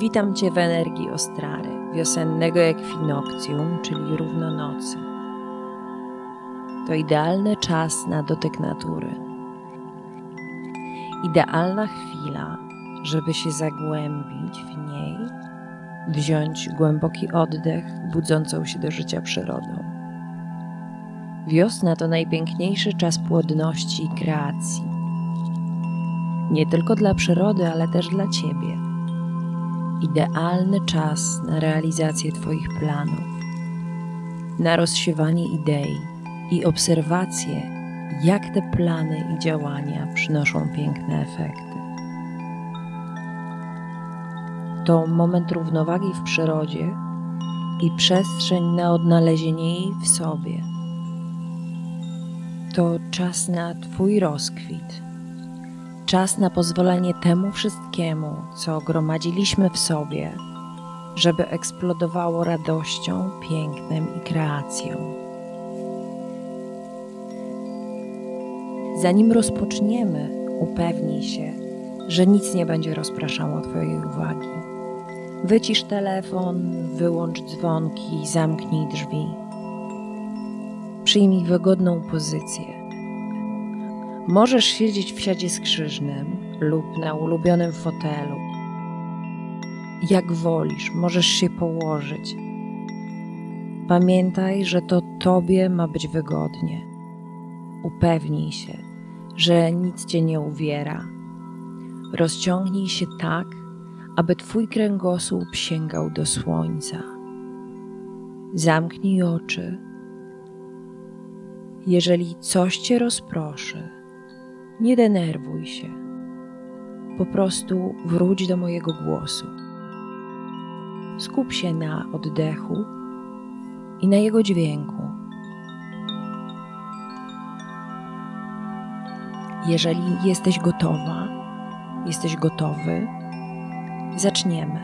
Witam Cię w energii Ostrary, wiosennego ekwinokcjum, czyli równonocy. To idealny czas na dotyk natury. Idealna chwila, żeby się zagłębić w niej, wziąć głęboki oddech budzącą się do życia przyrodą. Wiosna to najpiękniejszy czas płodności i kreacji. Nie tylko dla przyrody, ale też dla Ciebie idealny czas na realizację Twoich planów, na rozsiewanie idei i obserwację, jak te plany i działania przynoszą piękne efekty. To moment równowagi w przyrodzie i przestrzeń na odnalezienie jej w sobie. To czas na Twój rozkwit czas na pozwolenie temu wszystkiemu, co gromadziliśmy w sobie, żeby eksplodowało radością, pięknem i kreacją. Zanim rozpoczniemy, upewnij się, że nic nie będzie rozpraszało Twojej uwagi. Wycisz telefon, wyłącz dzwonki, zamknij drzwi. Przyjmij wygodną pozycję Możesz siedzieć w siadzie skrzyżnym lub na ulubionym fotelu. Jak wolisz, możesz się położyć. Pamiętaj, że to Tobie ma być wygodnie. Upewnij się, że nic Cię nie uwiera. Rozciągnij się tak, aby Twój kręgosłup sięgał do słońca. Zamknij oczy. Jeżeli coś Cię rozproszy, nie denerwuj się. Po prostu wróć do mojego głosu. Skup się na oddechu i na jego dźwięku. Jeżeli jesteś gotowa, jesteś gotowy, zaczniemy.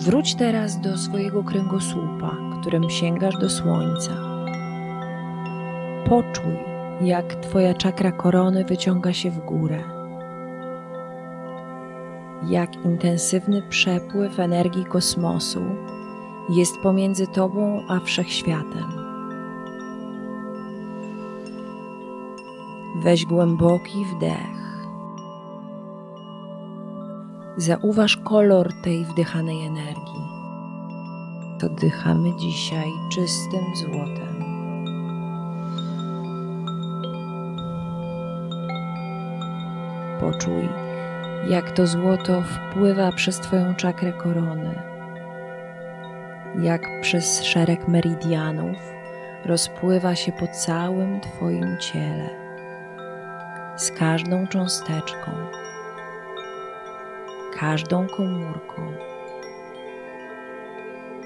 Wróć teraz do swojego kręgosłupa, którym sięgasz do słońca. Poczuj, jak Twoja czakra korony wyciąga się w górę. Jak intensywny przepływ energii kosmosu jest pomiędzy Tobą a wszechświatem. Weź głęboki wdech. Zauważ kolor tej wdychanej energii. Oddychamy dzisiaj czystym złotem. Poczuj, jak to złoto wpływa przez Twoją czakrę korony, jak przez szereg meridianów rozpływa się po całym Twoim ciele, z każdą cząsteczką, każdą komórką.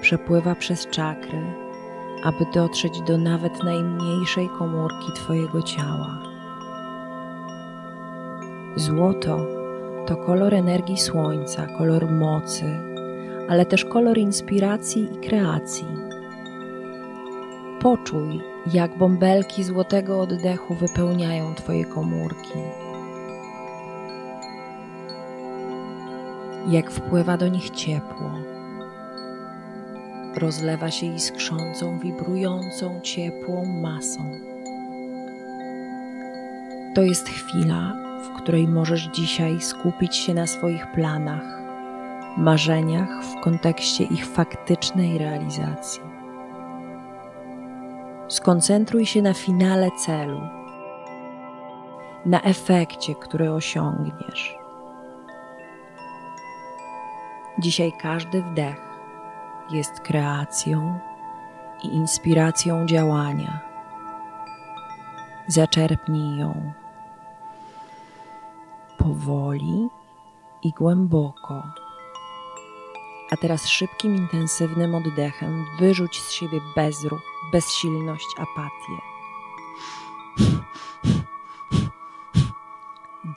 Przepływa przez czakry, aby dotrzeć do nawet najmniejszej komórki Twojego ciała Złoto to kolor energii słońca, kolor mocy, ale też kolor inspiracji i kreacji. Poczuj, jak bąbelki złotego oddechu wypełniają Twoje komórki. Jak wpływa do nich ciepło. Rozlewa się iskrzącą, wibrującą, ciepłą masą. To jest chwila, w której możesz dzisiaj skupić się na swoich planach, marzeniach w kontekście ich faktycznej realizacji. Skoncentruj się na finale celu, na efekcie, który osiągniesz. Dzisiaj każdy wdech jest kreacją i inspiracją działania. Zaczerpnij ją powoli i głęboko. A teraz szybkim, intensywnym oddechem wyrzuć z siebie bezruch, bezsilność, apatię.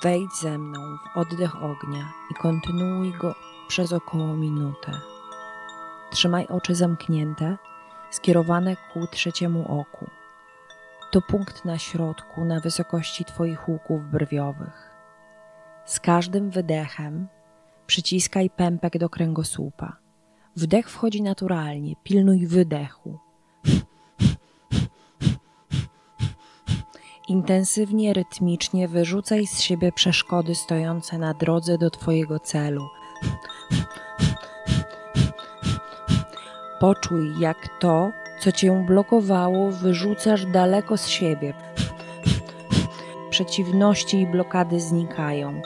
Wejdź ze mną w oddech ognia i kontynuuj go przez około minutę. Trzymaj oczy zamknięte, skierowane ku trzeciemu oku. To punkt na środku, na wysokości Twoich łuków brwiowych. Z każdym wydechem Przyciskaj pępek do kręgosłupa. Wdech wchodzi naturalnie, pilnuj wydechu. Intensywnie, rytmicznie wyrzucaj z siebie przeszkody stojące na drodze do Twojego celu. Poczuj, jak to, co Cię blokowało, wyrzucasz daleko z siebie. Przeciwności i blokady znikają.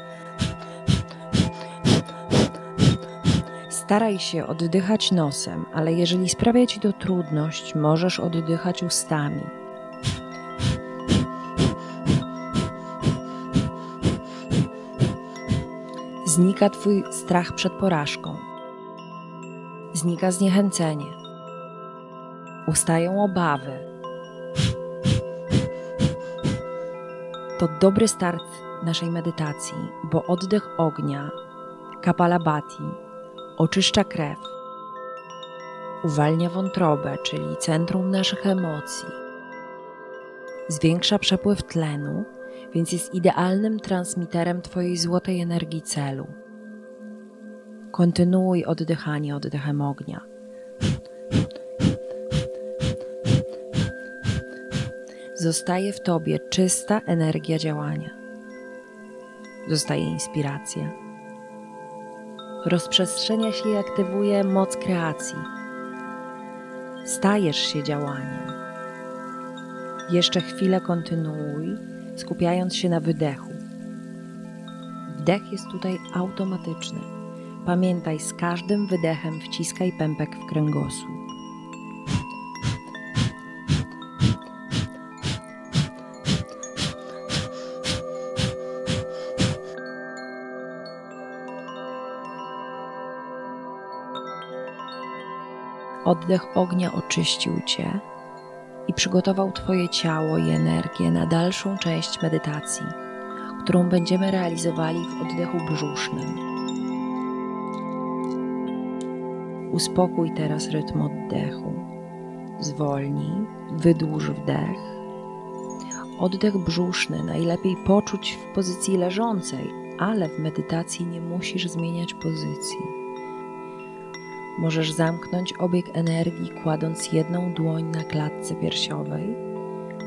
Staraj się oddychać nosem, ale jeżeli sprawia Ci to trudność, możesz oddychać ustami. Znika Twój strach przed porażką. Znika zniechęcenie. Ustają obawy. To dobry start naszej medytacji, bo oddech ognia, kapalabhati, oczyszcza krew, uwalnia wątrobę, czyli centrum naszych emocji, zwiększa przepływ tlenu, więc jest idealnym transmiterem Twojej złotej energii celu. Kontynuuj oddychanie oddechem ognia. Zostaje w Tobie czysta energia działania. Zostaje inspiracja. Rozprzestrzenia się i aktywuje moc kreacji. Stajesz się działaniem. Jeszcze chwilę kontynuuj, skupiając się na wydechu. Wdech jest tutaj automatyczny. Pamiętaj, z każdym wydechem wciskaj pępek w kręgosłup. Oddech ognia oczyścił Cię i przygotował Twoje ciało i energię na dalszą część medytacji, którą będziemy realizowali w oddechu brzusznym. Uspokój teraz rytm oddechu. Zwolnij, wydłuż wdech. Oddech brzuszny najlepiej poczuć w pozycji leżącej, ale w medytacji nie musisz zmieniać pozycji. Możesz zamknąć obieg energii, kładąc jedną dłoń na klatce piersiowej,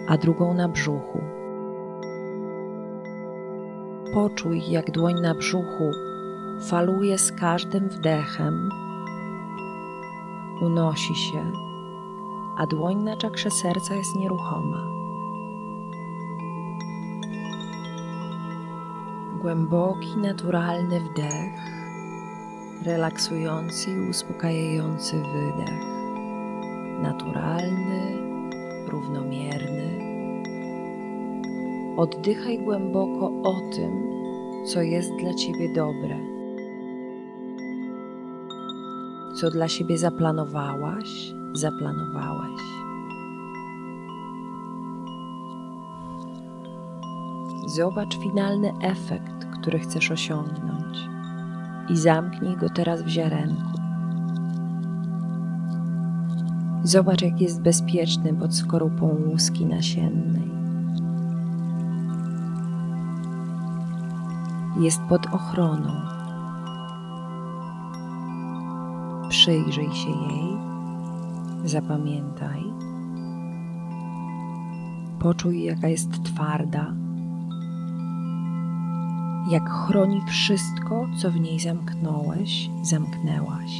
a drugą na brzuchu. Poczuj, jak dłoń na brzuchu faluje z każdym wdechem, unosi się, a dłoń na czakrze serca jest nieruchoma. Głęboki, naturalny wdech relaksujący i uspokajający wydech. Naturalny, równomierny. Oddychaj głęboko o tym, co jest dla Ciebie dobre, co dla siebie zaplanowałaś, zaplanowałeś. Zobacz finalny efekt, który chcesz osiągnąć i zamknij go teraz w ziarenku. Zobacz, jak jest bezpieczny pod skorupą łuski nasiennej. Jest pod ochroną. Przyjrzyj się jej, zapamiętaj. Poczuj, jaka jest twarda jak chroni wszystko, co w niej zamknąłeś, zamknęłaś.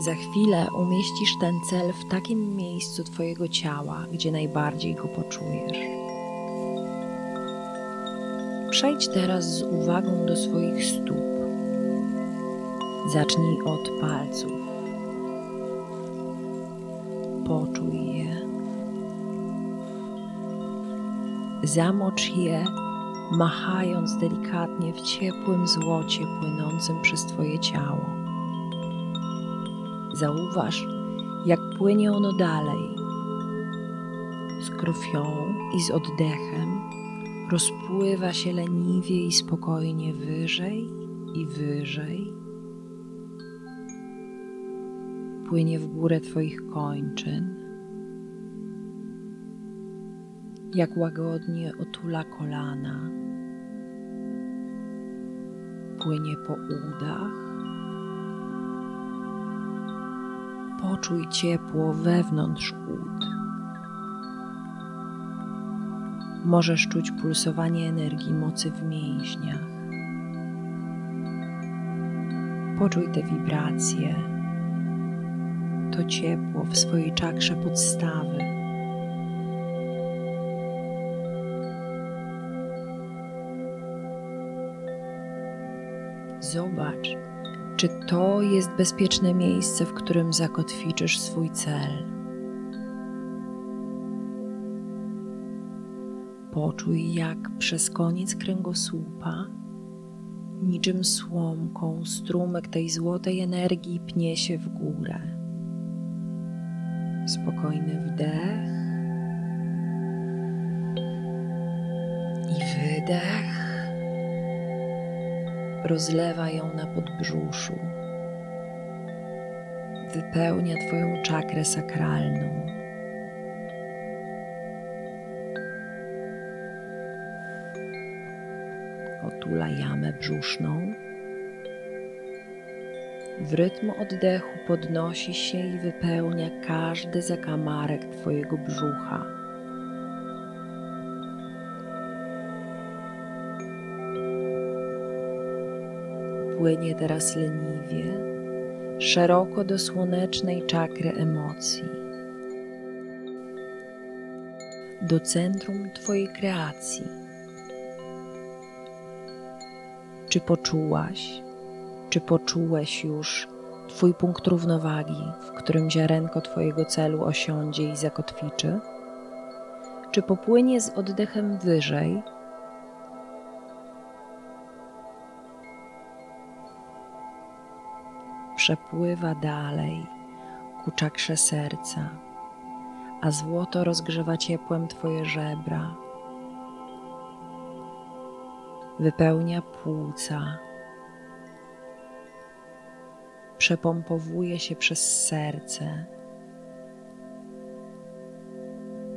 Za chwilę umieścisz ten cel w takim miejscu Twojego ciała, gdzie najbardziej go poczujesz. Przejdź teraz z uwagą do swoich stóp. Zacznij od palców. Poczuj je Zamocz je, machając delikatnie w ciepłym złocie płynącym przez Twoje ciało. Zauważ, jak płynie ono dalej. Z krwią i z oddechem rozpływa się leniwie i spokojnie wyżej i wyżej. Płynie w górę Twoich kończyn jak łagodnie otula kolana, płynie po udach. Poczuj ciepło wewnątrz ud. Możesz czuć pulsowanie energii mocy w mięśniach. Poczuj te wibracje, to ciepło w swojej czakrze podstawy. Zobacz, czy to jest bezpieczne miejsce, w którym zakotwiczysz swój cel. Poczuj, jak przez koniec kręgosłupa, niczym słomką, strumyk tej złotej energii pnie się w górę. Spokojny wdech i wydech rozlewa ją na podbrzuszu. Wypełnia Twoją czakrę sakralną. Otula jamę brzuszną. W rytm oddechu podnosi się i wypełnia każdy zakamarek Twojego brzucha. Płynie teraz leniwie, szeroko do słonecznej czakry emocji, do centrum Twojej kreacji. Czy poczułaś, czy poczułeś już Twój punkt równowagi, w którym ziarenko Twojego celu osiądzie i zakotwiczy? Czy popłynie z oddechem wyżej? Przepływa dalej ku czakrze serca, a złoto rozgrzewa ciepłem Twoje żebra. Wypełnia płuca, przepompowuje się przez serce,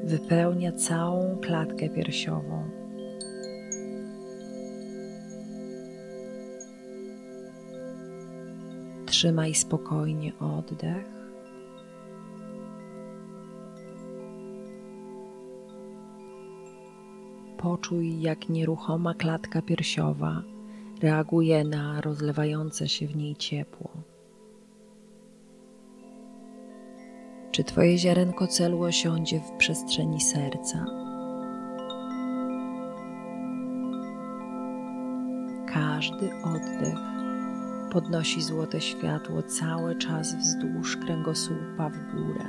wypełnia całą klatkę piersiową. Trzymaj spokojnie oddech. Poczuj, jak nieruchoma klatka piersiowa reaguje na rozlewające się w niej ciepło. Czy Twoje ziarenko celu osiądzie w przestrzeni serca? Każdy oddech podnosi złote światło cały czas wzdłuż kręgosłupa w górę.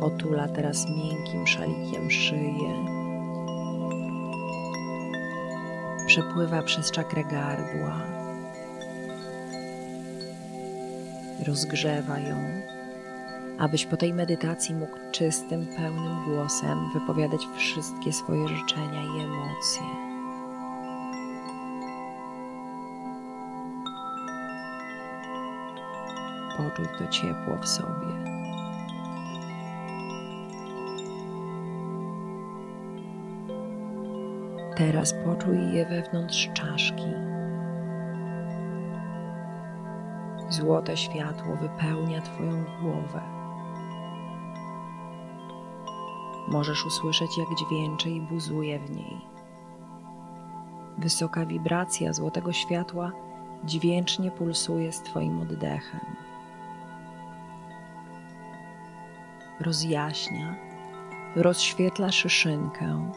Otula teraz miękkim szalikiem szyję. Przepływa przez czakrę gardła. Rozgrzewa ją abyś po tej medytacji mógł czystym, pełnym głosem wypowiadać wszystkie swoje życzenia i emocje. Poczuj to ciepło w sobie. Teraz poczuj je wewnątrz czaszki. Złote światło wypełnia Twoją głowę. Możesz usłyszeć, jak dźwięczy i buzuje w niej. Wysoka wibracja złotego światła dźwięcznie pulsuje z Twoim oddechem. Rozjaśnia, rozświetla szyszynkę.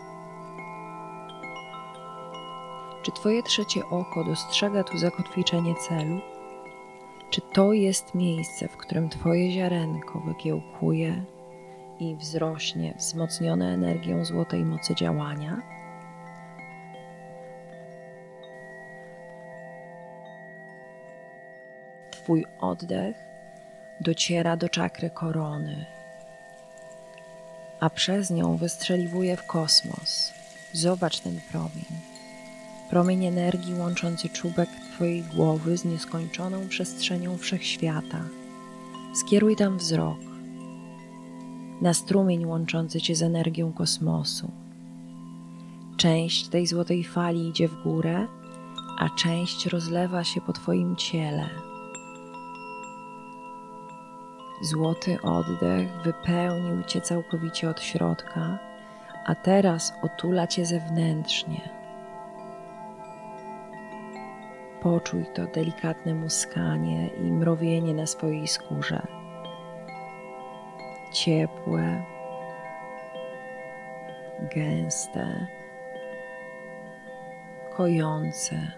Czy Twoje trzecie oko dostrzega tu zakotwiczenie celu? Czy to jest miejsce, w którym Twoje ziarenko wykiełkuje i wzrośnie, wzmocnione energią złotej mocy działania? Twój oddech dociera do czakry korony, a przez nią wystrzeliwuje w kosmos. Zobacz ten promień. Promień energii łączący czubek Twojej głowy z nieskończoną przestrzenią wszechświata. Skieruj tam wzrok na strumień łączący cię z energią kosmosu. Część tej złotej fali idzie w górę, a część rozlewa się po Twoim ciele. Złoty oddech wypełnił Cię całkowicie od środka, a teraz otula Cię zewnętrznie. Poczuj to delikatne muskanie i mrowienie na swojej skórze. Ciepłe, gęste, kojące.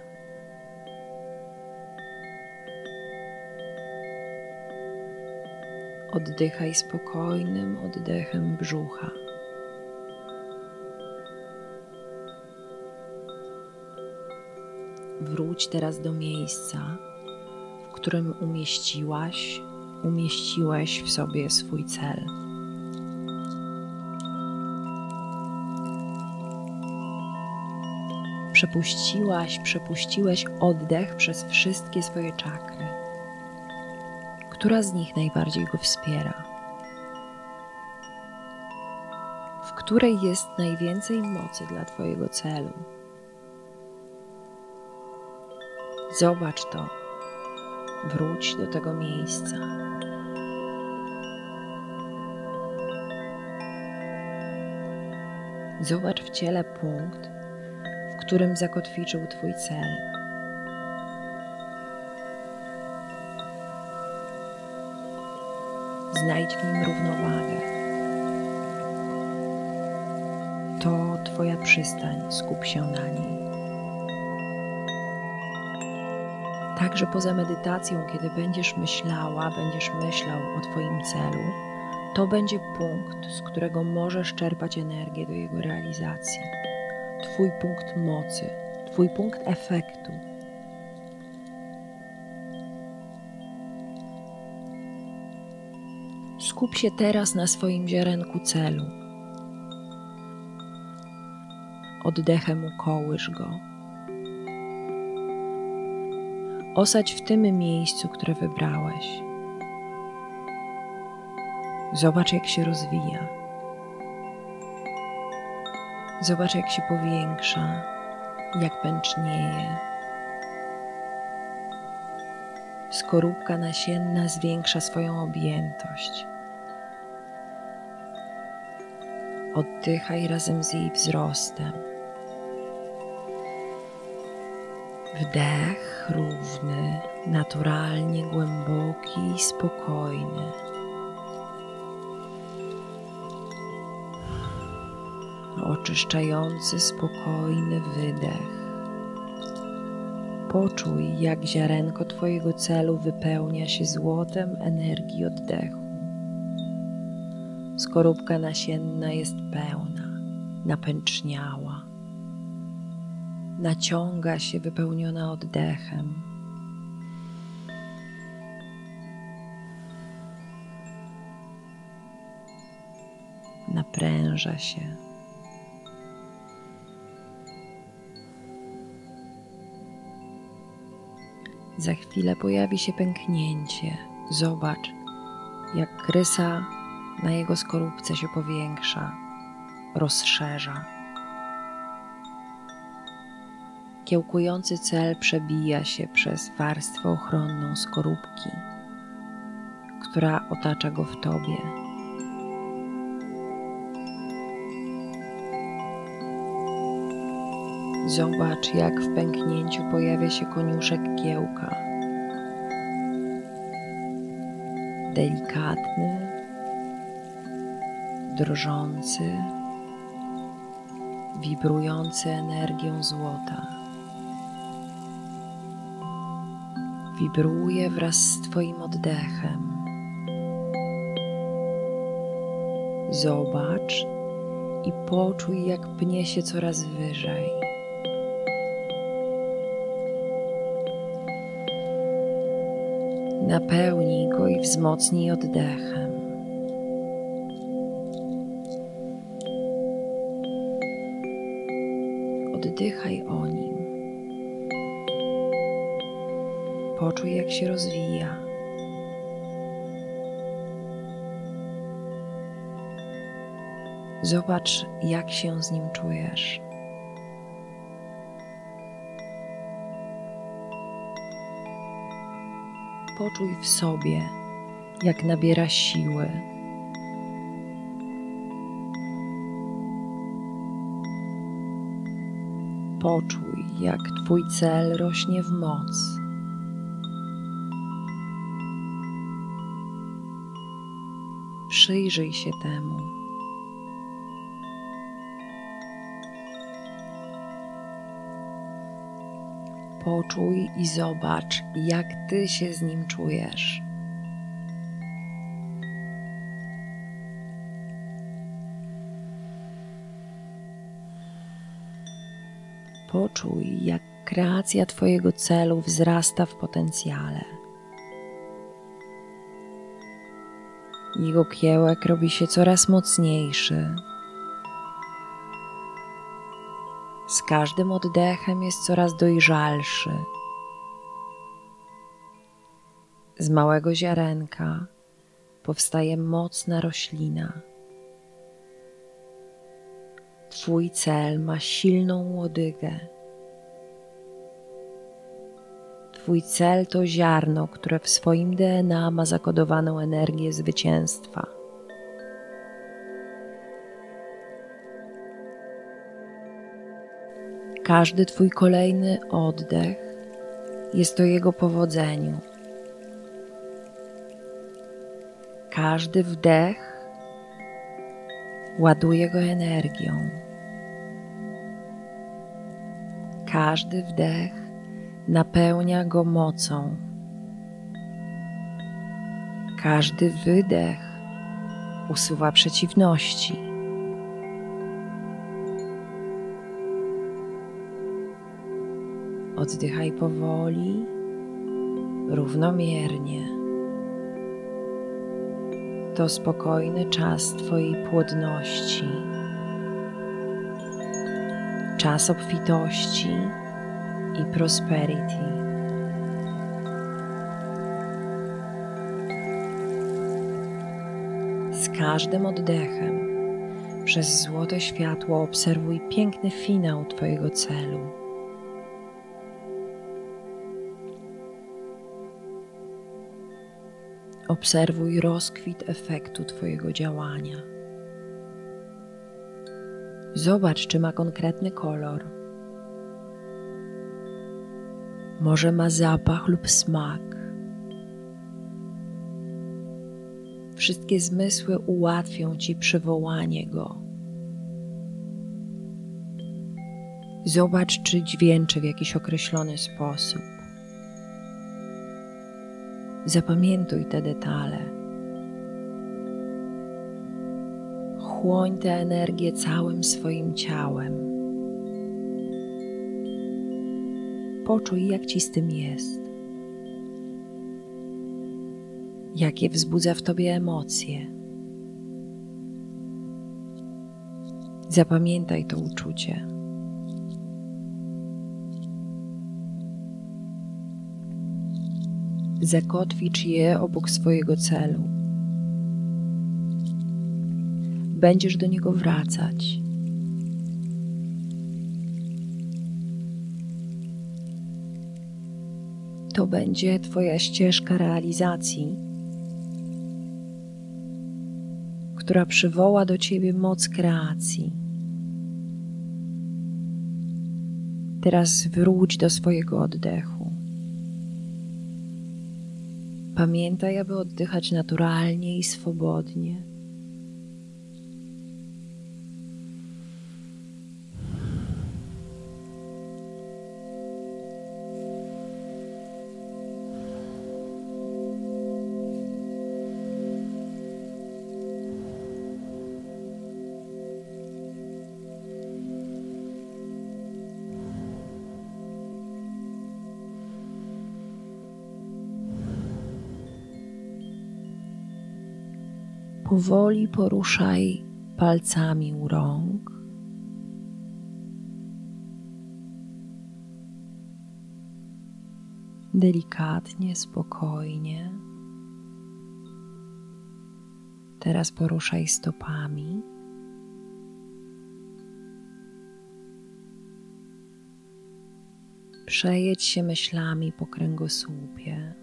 Oddychaj spokojnym oddechem brzucha. Wróć teraz do miejsca, w którym umieściłaś, umieściłeś w sobie swój cel. Przepuściłaś, przepuściłeś oddech przez wszystkie swoje czakry. Która z nich najbardziej go wspiera? W której jest najwięcej mocy dla Twojego celu? Zobacz to. Wróć do tego miejsca. Zobacz w ciele punkt, w którym zakotwiczył Twój cel. Znajdź w nim równowagę. To Twoja przystań, skup się na niej. Także poza medytacją, kiedy będziesz myślała, będziesz myślał o Twoim celu, to będzie punkt, z którego możesz czerpać energię do jego realizacji. Twój punkt mocy, Twój punkt efektu. Skup się teraz na swoim ziarenku celu. Oddechem ukołysz go Osadź w tym miejscu, które wybrałeś. Zobacz, jak się rozwija. Zobacz, jak się powiększa, jak pęcznieje. Skorupka nasienna zwiększa swoją objętość. Oddychaj razem z jej wzrostem. Wdech równy, naturalnie głęboki i spokojny. Oczyszczający, spokojny wydech. Poczuj, jak ziarenko Twojego celu wypełnia się złotem energii oddechu. Skorupka nasienna jest pełna, napęczniała naciąga się wypełniona oddechem. Napręża się. Za chwilę pojawi się pęknięcie. Zobacz, jak krysa na jego skorupce się powiększa, rozszerza. Kiełkujący cel przebija się przez warstwę ochronną skorupki, która otacza go w tobie. Zobacz, jak w pęknięciu pojawia się koniuszek kiełka. Delikatny, drżący, wibrujący energią złota. wibruje wraz z Twoim oddechem. Zobacz i poczuj, jak pnie się coraz wyżej. napełnij go i wzmocnij oddechem. Oddychaj o nim. Poczuj, jak się rozwija. Zobacz, jak się z nim czujesz. Poczuj w sobie, jak nabiera siły. Poczuj, jak Twój cel rośnie w moc. Przyjrzyj się temu. Poczuj i zobacz, jak Ty się z nim czujesz. Poczuj, jak kreacja Twojego celu wzrasta w potencjale. Jego kiełek robi się coraz mocniejszy. Każdym oddechem jest coraz dojrzalszy. Z małego ziarenka powstaje mocna roślina. Twój cel ma silną łodygę. Twój cel to ziarno, które w swoim DNA ma zakodowaną energię zwycięstwa. Każdy Twój kolejny oddech jest o Jego powodzeniu. Każdy wdech ładuje go energią. Każdy wdech napełnia go mocą. Każdy wydech usuwa przeciwności. Oddychaj powoli, równomiernie. To spokojny czas Twojej płodności, czas obfitości i prosperity. Z każdym oddechem przez złote światło obserwuj piękny finał Twojego celu. Obserwuj rozkwit efektu Twojego działania. Zobacz, czy ma konkretny kolor. Może ma zapach lub smak. Wszystkie zmysły ułatwią Ci przywołanie go. Zobacz, czy dźwięczy w jakiś określony sposób. Zapamiętuj te detale. Chłoń tę energię całym swoim ciałem. Poczuj, jak ci z tym jest. Jakie wzbudza w tobie emocje. Zapamiętaj to uczucie. Zakotwicz je obok swojego celu. Będziesz do niego wracać. To będzie Twoja ścieżka realizacji, która przywoła do Ciebie moc kreacji. Teraz wróć do swojego oddechu. Pamiętaj, aby oddychać naturalnie i swobodnie. powoli poruszaj palcami u rąk. Delikatnie, spokojnie. Teraz poruszaj stopami. Przejedź się myślami po kręgosłupie.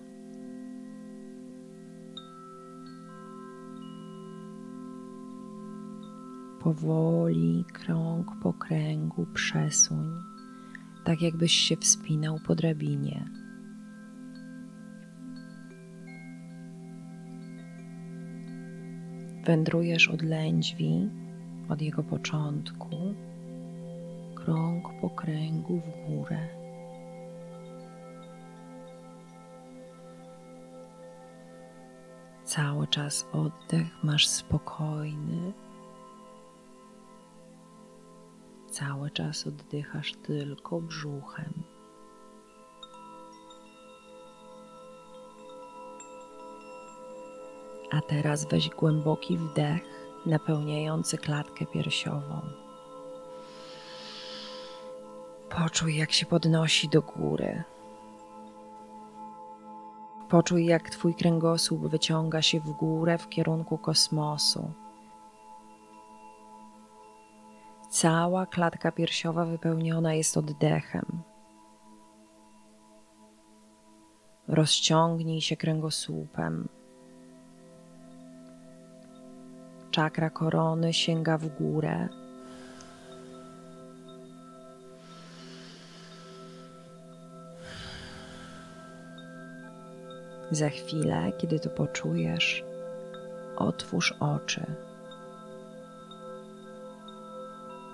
Powoli, krąg po kręgu przesuń, tak jakbyś się wspinał po drabinie. Wędrujesz od lędźwi, od jego początku, krąg po kręgu w górę. Cały czas oddech masz spokojny. Cały czas oddychasz tylko brzuchem. A teraz weź głęboki wdech napełniający klatkę piersiową. Poczuj, jak się podnosi do góry. Poczuj, jak Twój kręgosłup wyciąga się w górę w kierunku kosmosu. Cała klatka piersiowa wypełniona jest oddechem. Rozciągnij się kręgosłupem. Czakra korony sięga w górę. Za chwilę, kiedy to poczujesz, otwórz oczy.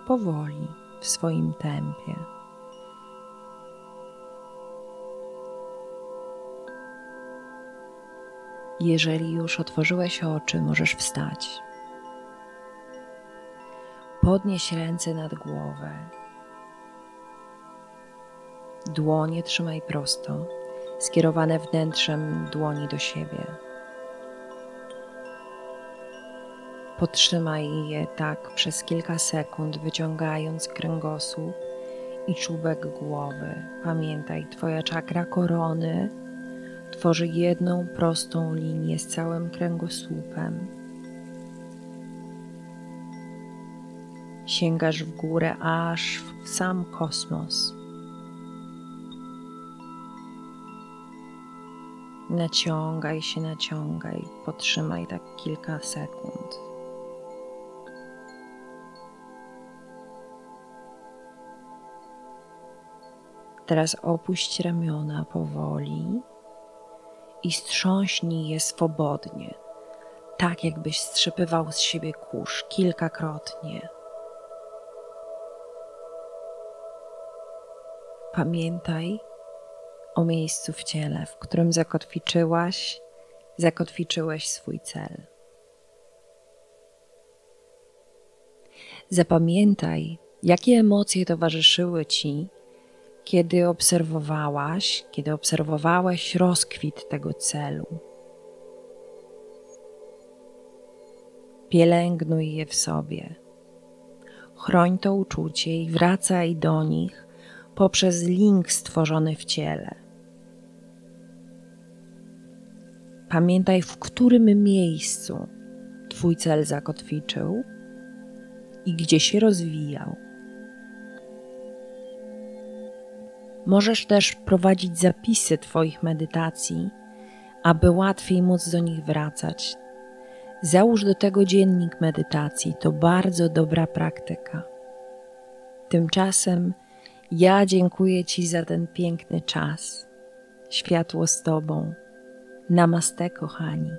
Powoli, w swoim tempie. Jeżeli już otworzyłeś oczy, możesz wstać. Podnieś ręce nad głowę. Dłonie trzymaj prosto, skierowane wnętrzem dłoni do siebie. Potrzymaj je tak przez kilka sekund, wyciągając kręgosłup i czubek głowy. Pamiętaj, Twoja czakra korony tworzy jedną prostą linię z całym kręgosłupem sięgasz w górę aż w sam kosmos. Naciągaj się, naciągaj, potrzymaj tak kilka sekund. Teraz opuść ramiona powoli i strząśnij je swobodnie, tak jakbyś strzepywał z siebie kurz kilkakrotnie. Pamiętaj o miejscu w ciele, w którym zakotwiczyłaś, zakotwiczyłeś swój cel. Zapamiętaj, jakie emocje towarzyszyły ci, kiedy obserwowałaś, kiedy obserwowałeś rozkwit tego celu. Pielęgnuj je w sobie. Chroń to uczucie i wracaj do nich poprzez link stworzony w ciele. Pamiętaj, w którym miejscu Twój cel zakotwiczył i gdzie się rozwijał. Możesz też prowadzić zapisy Twoich medytacji, aby łatwiej móc do nich wracać. Załóż do tego dziennik medytacji, to bardzo dobra praktyka. Tymczasem ja dziękuję Ci za ten piękny czas. Światło z Tobą. Namaste, kochani.